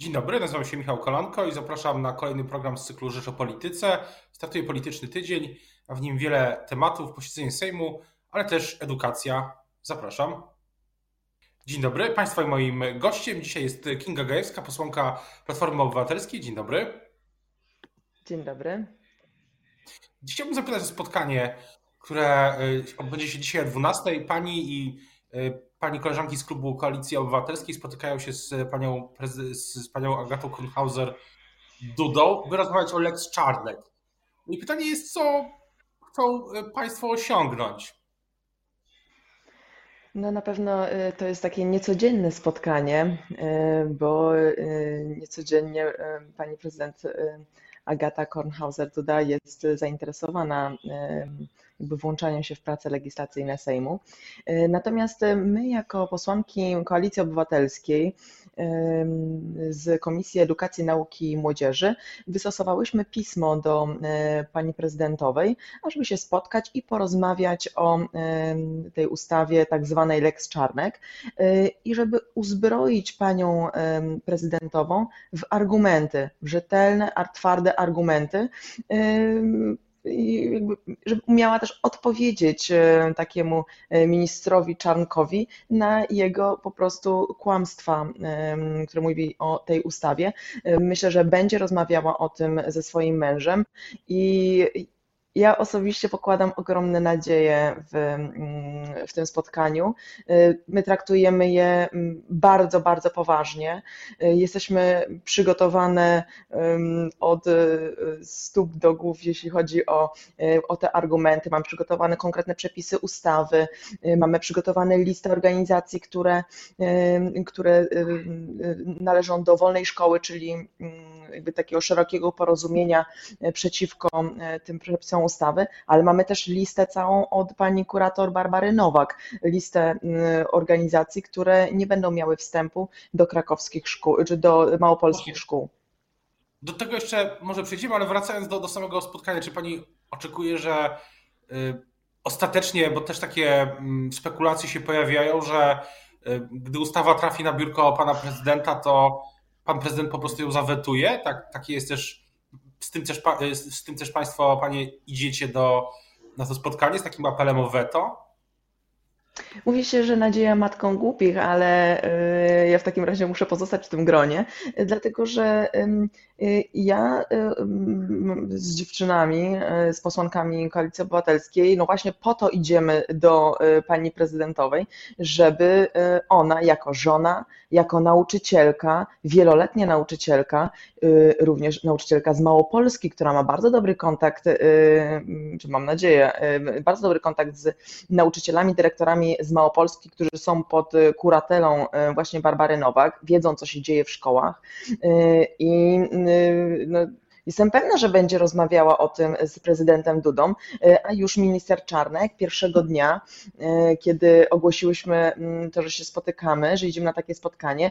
Dzień dobry, nazywam się Michał Kolanko i zapraszam na kolejny program z cyklu Rzecz o Polityce. Startuje polityczny tydzień, a w nim wiele tematów, posiedzenie Sejmu, ale też edukacja. Zapraszam. Dzień dobry, Państwa i moim gościem dzisiaj jest Kinga Gajewska, posłanka Platformy Obywatelskiej. Dzień dobry. Dzień dobry. Chciałbym zapytać o spotkanie, które y, odbędzie się dzisiaj o 12. Pani i y, pani koleżanki z klubu Koalicji Obywatelskiej spotykają się z panią, z panią Agatą Kronhauser-Dudą, by rozmawiać o Lex Czarnek. I pytanie jest, co chcą y, państwo osiągnąć? No na pewno to jest takie niecodzienne spotkanie, bo niecodziennie pani prezydent Agata Kornhauser-Duda jest zainteresowana jakby włączaniem się w prace legislacyjne Sejmu. Natomiast my jako posłanki Koalicji Obywatelskiej z Komisji Edukacji, Nauki i Młodzieży wystosowałyśmy pismo do pani prezydentowej, ażeby się spotkać i porozmawiać o tej ustawie tak zwanej Lex Czarnek i żeby uzbroić panią prezydentową w argumenty, w rzetelne, twarde argumenty, jakby, żeby umiała też odpowiedzieć e, takiemu e, ministrowi Czarnkowi na jego po prostu kłamstwa, które mówi o tej ustawie. E, myślę, że będzie rozmawiała o tym ze swoim mężem i ja osobiście pokładam ogromne nadzieje w, mm, w tym spotkaniu. Y, my traktujemy je mm, bardzo, bardzo poważnie. Y, jesteśmy przygotowane od y, stóp do głów, jeśli chodzi o, o te argumenty. Mam przygotowane konkretne przepisy ustawy, mamy przygotowane listę organizacji, które, które należą do wolnej szkoły, czyli mm, jakby takiego szerokiego porozumienia przeciwko tym przepisom ustawy, ale mamy też listę całą od pani kurator Barbary Nowak, listę y, organizacji, które nie będą miały wstępu do krakowskich szkół, czy do małopolskich szkół. Do tego jeszcze może przejdziemy, ale wracając do, do samego spotkania, czy pani oczekuje, że y, ostatecznie, bo też takie y, spekulacje się pojawiają, że y, gdy ustawa trafi na biurko pana prezydenta, to pan prezydent po prostu ją zawetuje? Tak, takie jest też z tym też, z tym też Państwo, Panie, idziecie do, na to spotkanie z takim apelem o weto? Mówi się, że nadzieja matką głupich, ale y, ja w takim razie muszę pozostać w tym gronie, dlatego że ja z dziewczynami, y, z posłankami Koalicji Obywatelskiej, no właśnie po to idziemy do pani prezydentowej, żeby ona jako żona, jako nauczycielka, wieloletnia nauczycielka, również nauczycielka z Małopolski, która ma bardzo dobry kontakt, czy mam nadzieję, bardzo dobry kontakt z nauczycielami, dyrektorami z Małopolski, którzy są pod y, kuratelą y, właśnie Barbary Nowak, wiedzą, co się dzieje w szkołach. Y, i no, Jestem pewna, że będzie rozmawiała o tym z prezydentem Dudą, a już minister Czarnek pierwszego dnia, kiedy ogłosiłyśmy mm, to, że się spotykamy, że idziemy na takie spotkanie,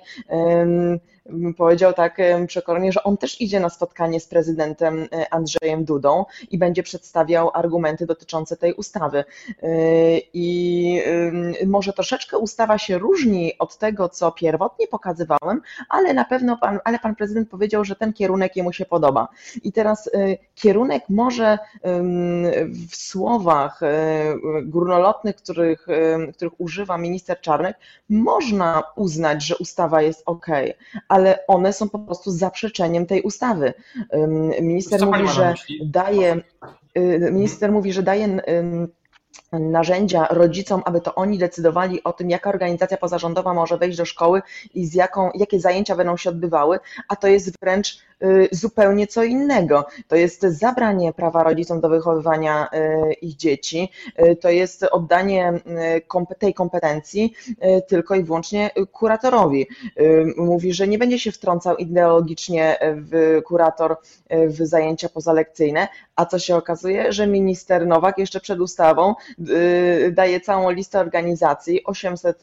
powiedział tak przekornie, że on też idzie na spotkanie z prezydentem e, Andrzejem Dudą i będzie przedstawiał argumenty dotyczące tej ustawy. E, I może troszeczkę ustawa się różni od tego, co pierwotnie pokazywałem, ale na pewno pan, ale pan prezydent powiedział, że ten kierunek jemu się podoba. I teraz e, kierunek może w słowach górnolotnych, których, których używa minister Czarnek, można uznać, że ustawa jest ok, ale one są po prostu zaprzeczeniem tej ustawy. Minister mówi, że daje, y, minister mówi, że daje narzędzia rodzicom, aby to oni decydowali o tym, jaka organizacja pozarządowa może wejść do szkoły i z jaką, jakie zajęcia będą się odbywały, a to jest wręcz y, zupełnie co innego. To jest zabranie prawa rodzicom do wychowywania y, ich dzieci, y, to jest oddanie tej kompetencji tylko i wyłącznie kuratorowi. Mówi, że nie będzie się wtrącał ideologicznie w kurator w zajęcia pozalekcyjne, a co się okazuje, że minister Nowak jeszcze przed ustawą daje całą listę organizacji, 800,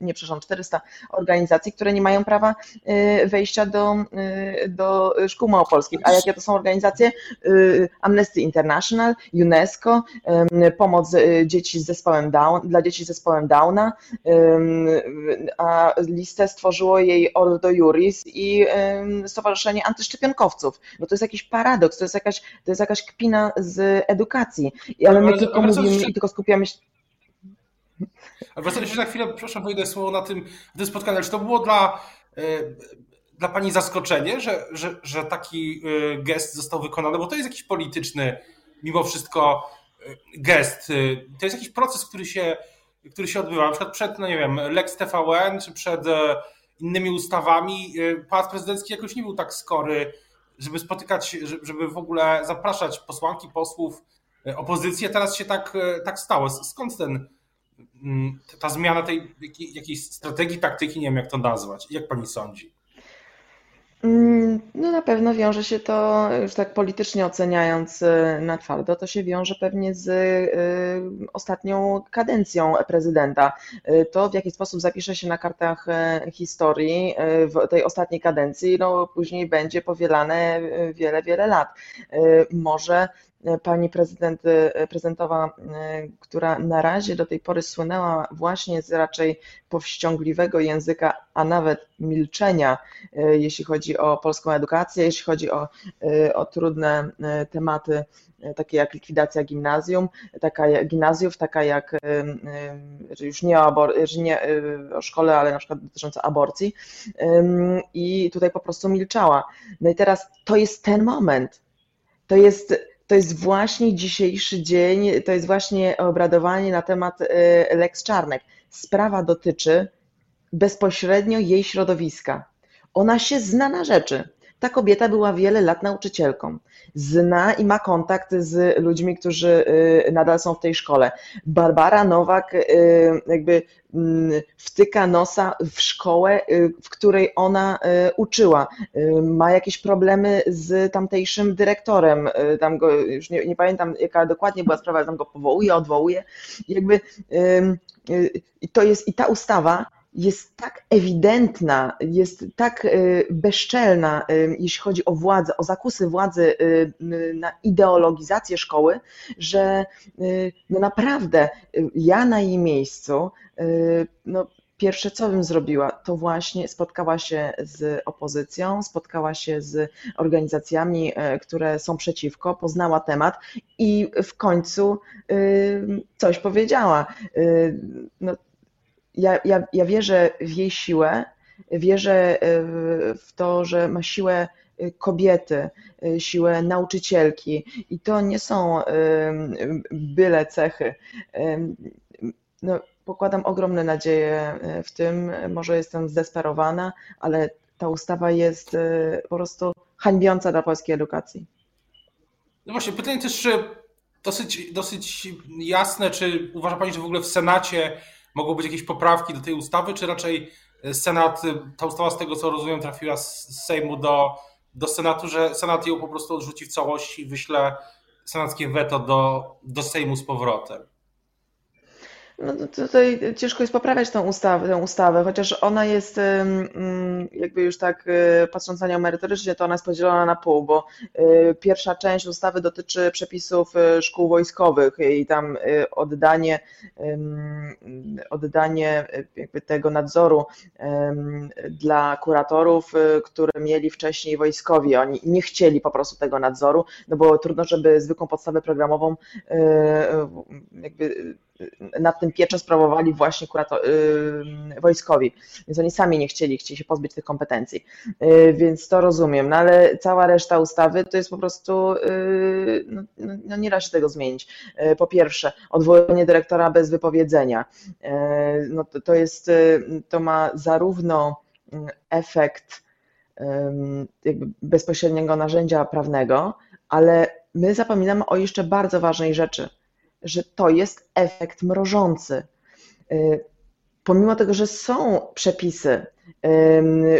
nie przepraszam, 400 organizacji, które nie mają prawa wejścia do, do szkół małopolskich. A jakie to są organizacje? Amnesty International, UNESCO, pomoc dzieci z zespołem Down, dla dzieci z zespołem Downa, a listę stworzyło jej Ordo Juris i Stowarzyszenie Antyszczepionkowców. No to jest jakiś paradoks, to jest jakaś, to jest jakaś kpina z edukacji, ale my tylko mówimy i tylko skupiamy się ale wracając jeszcze na chwilę, przepraszam, wejdę słowo na tym, na tym spotkaniu. Czy to było dla, e, dla Pani zaskoczenie, że, że, że taki e, gest został wykonany? Bo to jest jakiś polityczny, mimo wszystko, e, gest. To jest jakiś proces, który się, który się odbywa. Na przykład przed, no nie wiem, Lex TVN, czy przed innymi ustawami, pałac prezydencki jakoś nie był tak skory, żeby spotykać, żeby w ogóle zapraszać posłanki, posłów, opozycję. Teraz się tak, tak stało. Skąd ten ta zmiana tej jakiejś strategii, taktyki, nie wiem jak to nazwać. Jak pani sądzi? Mm, no na pewno wiąże się to, już tak politycznie oceniając y, na twardo, to się wiąże pewnie z y, ostatnią kadencją prezydenta. Y, to w jaki sposób zapisze się na kartach historii w tej ostatniej kadencji, no później będzie powielane wiele, wiele lat. Może pani prezydent, e, prezydentowa, e, która na razie do tej pory słynęła właśnie z raczej powściągliwego języka, a nawet milczenia, e, jeśli chodzi o polską edukację, jeśli chodzi o, o trudne tematy takie jak likwidacja gimnazjum, taka, gimnazjów, taka jak już nie o, abor, nie o szkole, ale na przykład dotycząca aborcji i tutaj po prostu milczała. No i teraz to jest ten moment, to jest to jest właśnie dzisiejszy dzień, to jest właśnie obradowanie na temat y, Lex Czarnek. Sprawa dotyczy bezpośrednio jej środowiska. Ona się zna na rzeczy. Ta kobieta była wiele lat nauczycielką. Zna i ma kontakt z ludźmi, którzy y, nadal są w tej szkole. Barbara Nowak y, jakby mm, wtyka nosa w szkołę, y, w której ona uczyła. Ma jakieś problemy z tamtejszym dyrektorem. Tam go, już nie, nie pamiętam, jaka dokładnie była sprawa, tam go powołuje, odwołuje. Jakby to jest i ta ustawa jest tak ewidentna, jest tak y, bezczelna, y, jeśli chodzi o władzę, o zakusy władzy y, na ideologizację szkoły, że no naprawdę ja na jej miejscu, no pierwsze co bym zrobiła, to właśnie spotkała się z opozycją, spotkała się z organizacjami, które są przeciwko, poznała temat i w końcu coś powiedziała. No, ja, ja, ja wierzę w jej siłę, wierzę e, w to, że ma siłę e, kobiety, e, siłę nauczycielki i to nie są byle cechy. No, pokładam ogromne nadzieje w tym, może jestem zdesperowana, ale ta ustawa jest po prostu hańbiąca dla polskiej edukacji. No właśnie, pytanie też dosyć, dosyć jasne, czy uważa Pani, że w ogóle w Senacie mogą być jakieś poprawki do tej ustawy, czy raczej Senat, ta ustawa z tego co rozumiem trafiła z Sejmu do, do Senatu, że Senat ją po prostu odrzuci w całości i wyśle senackie weto do, do Sejmu z powrotem? No tutaj ciężko jest poprawiać tą ustawę, tę ustawę, chociaż ona jest jakby już tak y, patrząc na nią merytorycznie, to ona jest podzielona na pół, bo y, pierwsza część ustawy dotyczy przepisów y, szkół wojskowych i tam oddanie, oddanie jakby tego nadzoru dla kuratorów, które mieli wcześniej wojskowi. Oni nie chcieli po prostu tego nadzoru, no bo trudno, żeby zwykłą podstawę programową jakby nad tym pieczę sprawowali właśnie kurator, yy, wojskowi, więc oni sami nie chcieli, chcieli się pozbyć tych kompetencji, yy, więc to rozumiem, no ale cała reszta ustawy to jest po prostu, yy, no, no, nie da się tego zmienić. Yy, po pierwsze, odwołanie dyrektora bez wypowiedzenia, yy, no to, to jest, yy, to ma zarówno efekt jakby bezpośredniego narzędzia prawnego, ale my zapominamy o jeszcze bardzo ważnej rzeczy – że to jest efekt mrożący. Y, pomimo tego, że są przepisy,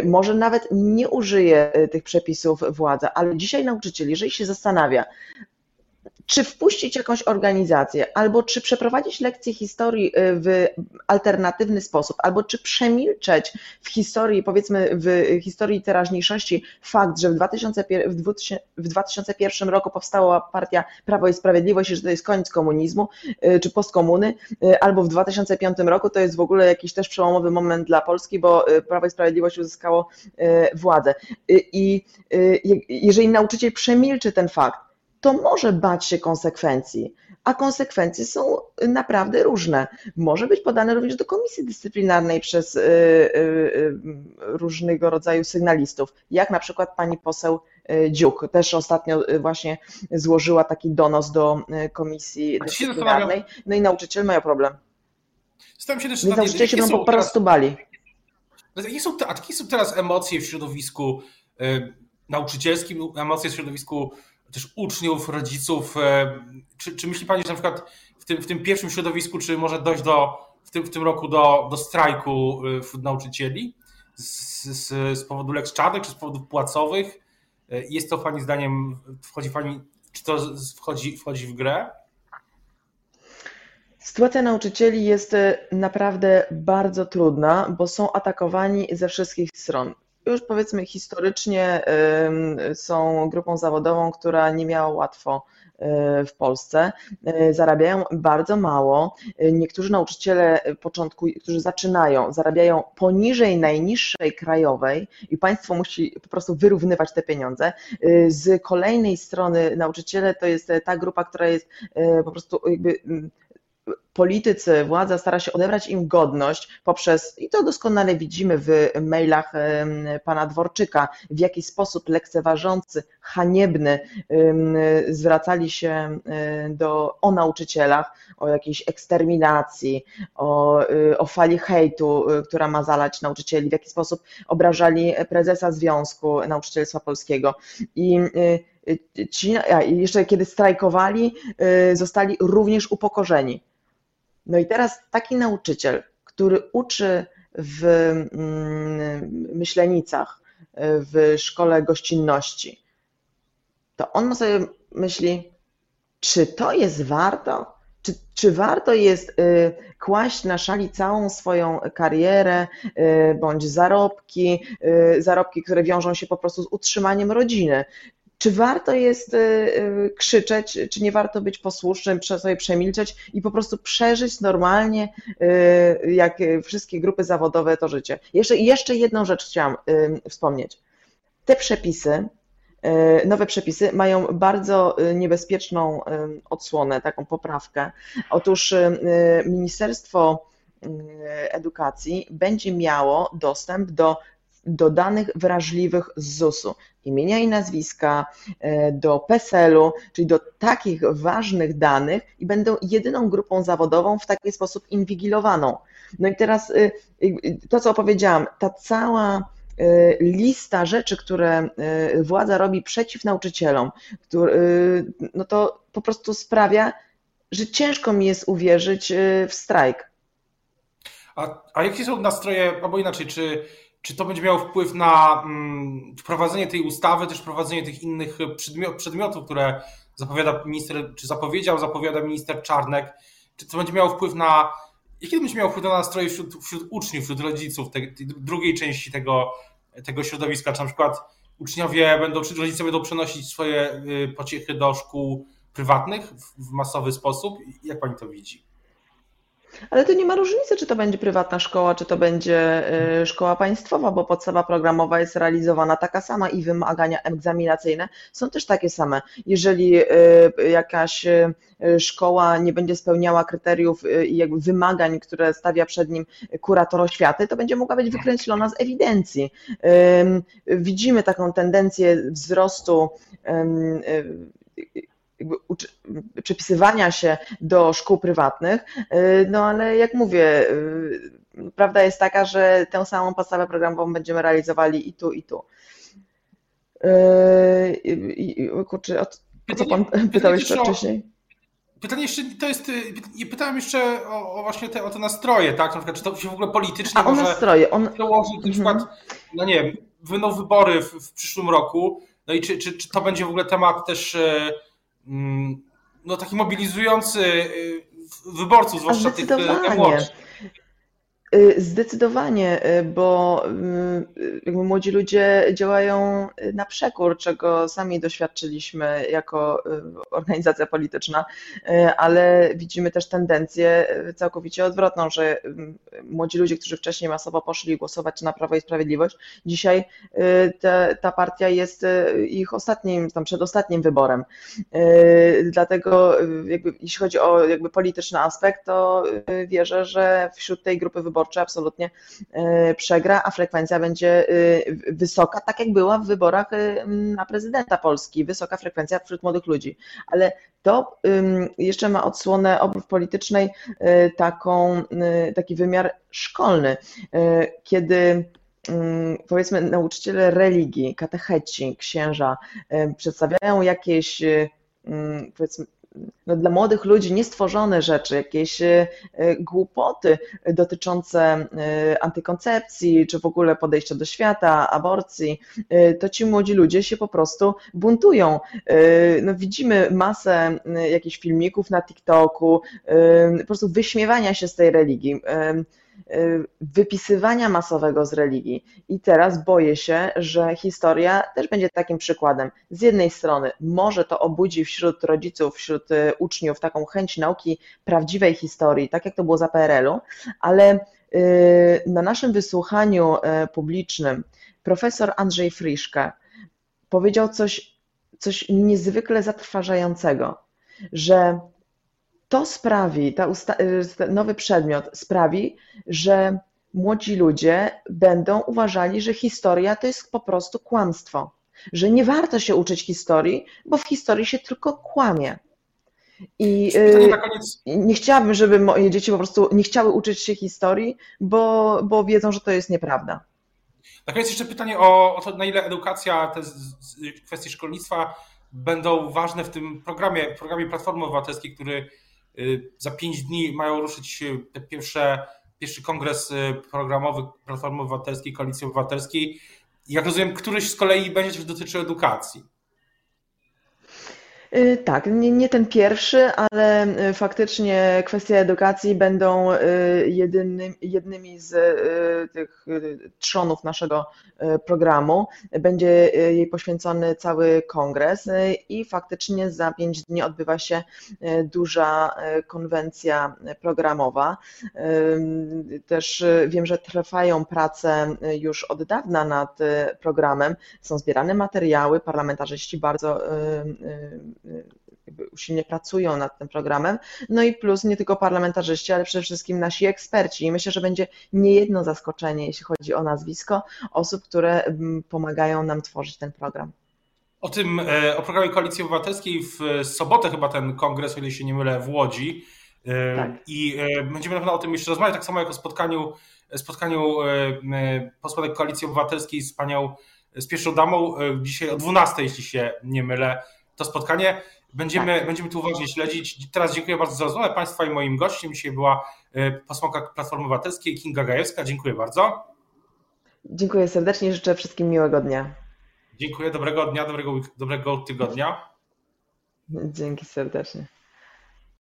może nawet nie użyje y, tych przepisów władza, ale dzisiaj nauczyciel, jeżeli się zastanawia, czy wpuścić jakąś organizację, albo czy przeprowadzić lekcje historii y, w alternatywny sposób, albo czy przemilczeć w historii, powiedzmy w historii teraźniejszości fakt, że w, 2001, w 2001 roku powstała partia Prawo i Sprawiedliwość i że to jest koniec komunizmu y, czy postkomuny, y, albo w 2005 roku to jest w ogóle jakiś też przełomowy moment dla Polski, bo Prawo i Sprawiedliwość uzyskało władzę. I jeżeli nauczyciel przemilczy ten fakt, to może bać się konsekwencji, a konsekwencje są naprawdę różne. Może być podane również do komisji dyscyplinarnej przez y, y, y, różnego rodzaju sygnalistów, jak na przykład pani poseł Dziuk też ostatnio właśnie złożyła taki donos do komisji dyscyplinarnej, no i nauczyciele mają problem. Zastanawiam się też nauczyciele się po prostu bali. Jakie są, jakie są teraz emocje w środowisku nauczycielskim, emocje w środowisku też uczniów, rodziców. E, czy, czy myśli Pani, że na przykład w tym, w tym pierwszym środowisku, czy może dojść do, w, tym, w tym roku do, do strajku e, wśród nauczycieli z, z, z powodu Lex czy z powodów płacowych? E, jest to Pani zdaniem, wchodzi Pani, czy to wchodzi, wchodzi w grę? Sytuacja nauczycieli jest naprawdę bardzo trudna, bo są atakowani ze wszystkich stron już powiedzmy historycznie są grupą zawodową, która nie miała łatwo y, w Polsce. Y, zarabiają bardzo mało. Y, niektórzy nauczyciele, początku, którzy zaczynają, zarabiają poniżej najniższej krajowej i państwo musi po prostu wyrównywać te pieniądze. Z kolejnej strony nauczyciele to jest ta grupa, która jest po prostu jakby politycy, władza stara się odebrać im godność poprzez, i to doskonale widzimy w mailach pana Dworczyka, w jaki sposób lekceważący, haniebny zwracali się do, o nauczycielach, o jakiejś eksterminacji, o, y, o fali hejtu, y, która ma zalać nauczycieli, w jaki sposób obrażali prezesa Związku Nauczycielstwa Polskiego. I y, ci, jeszcze kiedy strajkowali, zostali również upokorzeni. No i teraz taki nauczyciel, który uczy w mm, Myślenicach, w szkole gościnności, to on sobie myśli, czy to jest warto? Czy, czy warto jest y, kłaść na szali całą swoją karierę y, bądź zarobki, y, zarobki, które wiążą się po prostu z utrzymaniem rodziny? Czy warto jest y, y, krzyczeć, czy nie warto być posłusznym, sobie przemilczeć i po prostu przeżyć normalnie, y, jak wszystkie grupy zawodowe, to życie. Jeszcze, jeszcze jedną rzecz chciałam wspomnieć. Te przepisy, nowe przepisy mają bardzo niebezpieczną odsłonę, taką poprawkę. Otóż Ministerstwo Edukacji będzie miało dostęp do do danych wrażliwych z ZUS-u, imienia i nazwiska, e, do PESEL-u, czyli do takich ważnych danych i będą jedyną grupą zawodową w taki sposób inwigilowaną. No i teraz y, to, co opowiedziałam, ta cała y, lista rzeczy, które władza robi przeciw nauczycielom, no to po prostu sprawia, że ciężko mi jest uwierzyć w strajk. A, a jakie są nastroje, albo inaczej, czy czy to będzie miało wpływ na mm, wprowadzenie tej ustawy, też wprowadzenie tych innych przedmiotów, które zapowiada minister, czy zapowiedział, zapowiada minister Czarnek? Czy to będzie miało wpływ na. Jaki to będzie miało wpływ na nastroje wśród, wśród uczniów, wśród rodziców tej, tej, drugiej części tego, tego środowiska? Czy na przykład uczniowie będą, czy rodzice będą przenosić swoje y, pociechy do szkół prywatnych w masowy sposób? Jak pani to widzi? Ale to nie ma różnicy, czy to będzie prywatna szkoła, czy to będzie y, szkoła państwowa, bo podstawa programowa jest realizowana taka sama i wymagania egzaminacyjne są też takie same. Jeżeli y, jakaś y, szkoła nie będzie spełniała kryteriów i jakby wymagań, które stawia przed nim kurator oświaty, to będzie mogła być wykreślona z ewidencji. Widzimy taką tendencję wzrostu jakby przepisywania się do szkół prywatnych, y, no ale jak mówię, y, prawda jest taka, że tę samą podstawę programową będziemy realizowali i tu, i tu. Y, kurczę, o, co Pan pytał jeszcze wcześniej? Pytanie jeszcze, to jest, pytałem jeszcze o, o właśnie te, o te nastroje, tak? Na przykład, czy to się w ogóle politycznie A, może nastroje. On... przełoży na przykład, mhm. no nie wiem, wyną wybory w, w, przyszłym roku, no i czy, czy, czy to będzie w ogóle temat też Mm, no, taki mobilizujący wyborców, zwłaszcza tych młodszych. Y, zdecydowanie, y, bo y, młodzi ludzie działają na przekór, czego sami doświadczyliśmy jako organizacja polityczna, ale widzimy też tendencję całkowicie odwrotną, że młodzi ludzie, którzy wcześniej masowo poszli głosować na Prawo i Sprawiedliwość, dzisiaj te, ta partia jest ich ostatnim, tam przedostatnim wyborem. Dlatego jakby, jeśli chodzi o jakby polityczny aspekt, to wierzę, że wśród tej grupy wyborczej wyborcze absolutnie e, przegra, a frekwencja będzie e, wysoka, tak jak była w wyborach e, na prezydenta Polski, wysoka frekwencja wśród młodych ludzi. Ale to jeszcze ma odsłonę obrów politycznej taką, taki wymiar szkolny, kiedy powiedzmy nauczyciele religii, katecheci, księża przedstawiają jakieś powiedzmy no, dla młodych ludzi niestworzone rzeczy, jakieś e, głupoty dotyczące e, antykoncepcji, czy w ogóle podejścia do świata, aborcji, e, to ci młodzi ludzie się po prostu buntują. No, widzimy masę jakichś filmików na TikToku, po prostu wyśmiewania się z tej religii. Y, wypisywania masowego z religii. I teraz boję się, że historia też będzie takim przykładem. Z jednej strony może to obudzi wśród rodziców, wśród y, uczniów taką chęć nauki prawdziwej historii, tak jak to było za PRL-u, ale y, na naszym wysłuchaniu publicznym profesor Andrzej Friszke powiedział coś, coś niezwykle zatrważającego, że to sprawi, ta y, nowy przedmiot sprawi, że młodzi ludzie będą uważali, że historia to jest po prostu kłamstwo, że nie warto się uczyć historii, bo w historii się tylko kłamie. I y, nie chciałabym, żeby moje dzieci po prostu nie chciały uczyć się historii, bo, bo wiedzą, że to jest nieprawda. Na koniec jeszcze pytanie o, o to, na ile edukacja, te kwestie szkolnictwa będą ważne w tym programie, programie Platformy Obywatelskiej, który za pięć dni mają ruszyć te pierwsze, pierwszy kongres y, programowy Platformy Obywatelskiej, Koalicji Obywatelskiej. Jak rozumiem, któryś z kolei będzie dotyczył edukacji. Y, tak, nie, nie, ten pierwszy, ale y, faktycznie kwestie edukacji będą y, jedynym, jednymi z tych trzonów naszego programu. Będzie jej poświęcony cały kongres i faktycznie za pięć dni odbywa się duża konwencja programowa. Też wiem, że trwają prace już od dawna nad programem. Są zbierane materiały, parlamentarzyści bardzo usilnie pracują nad tym programem. No i plus nie tylko parlamentarzyści, ale przede wszystkim nasi eksperci. I myślę, że będzie niejedno zaskoczenie, jeśli chodzi o nazwisko osób, które mm, pomagają nam tworzyć ten program. O tym, e, o programie Koalicji Obywatelskiej w sobotę chyba ten kongres, o ile się nie mylę, w Łodzi. E, tak. I e, będziemy na pewno o tym jeszcze rozmawiać, tak samo jak o spotkaniu, spotkaniu posłanek Koalicji Obywatelskiej z panią, z pierwszą damą, dzisiaj o 12, jeśli się nie mylę, to spotkanie. Będziemy, tak. będziemy tu uważnie śledzić. Teraz dziękuję bardzo za rozmowę Państwa i moim gościem dzisiaj była e, posłanka Platformy Obywatelskiej Kinga Gajewska. Dziękuję bardzo. Dziękuję serdecznie, życzę wszystkim miłego dnia. Dziękuję, dobrego dnia, dobrego, dobrego tygodnia. Dzięki serdecznie.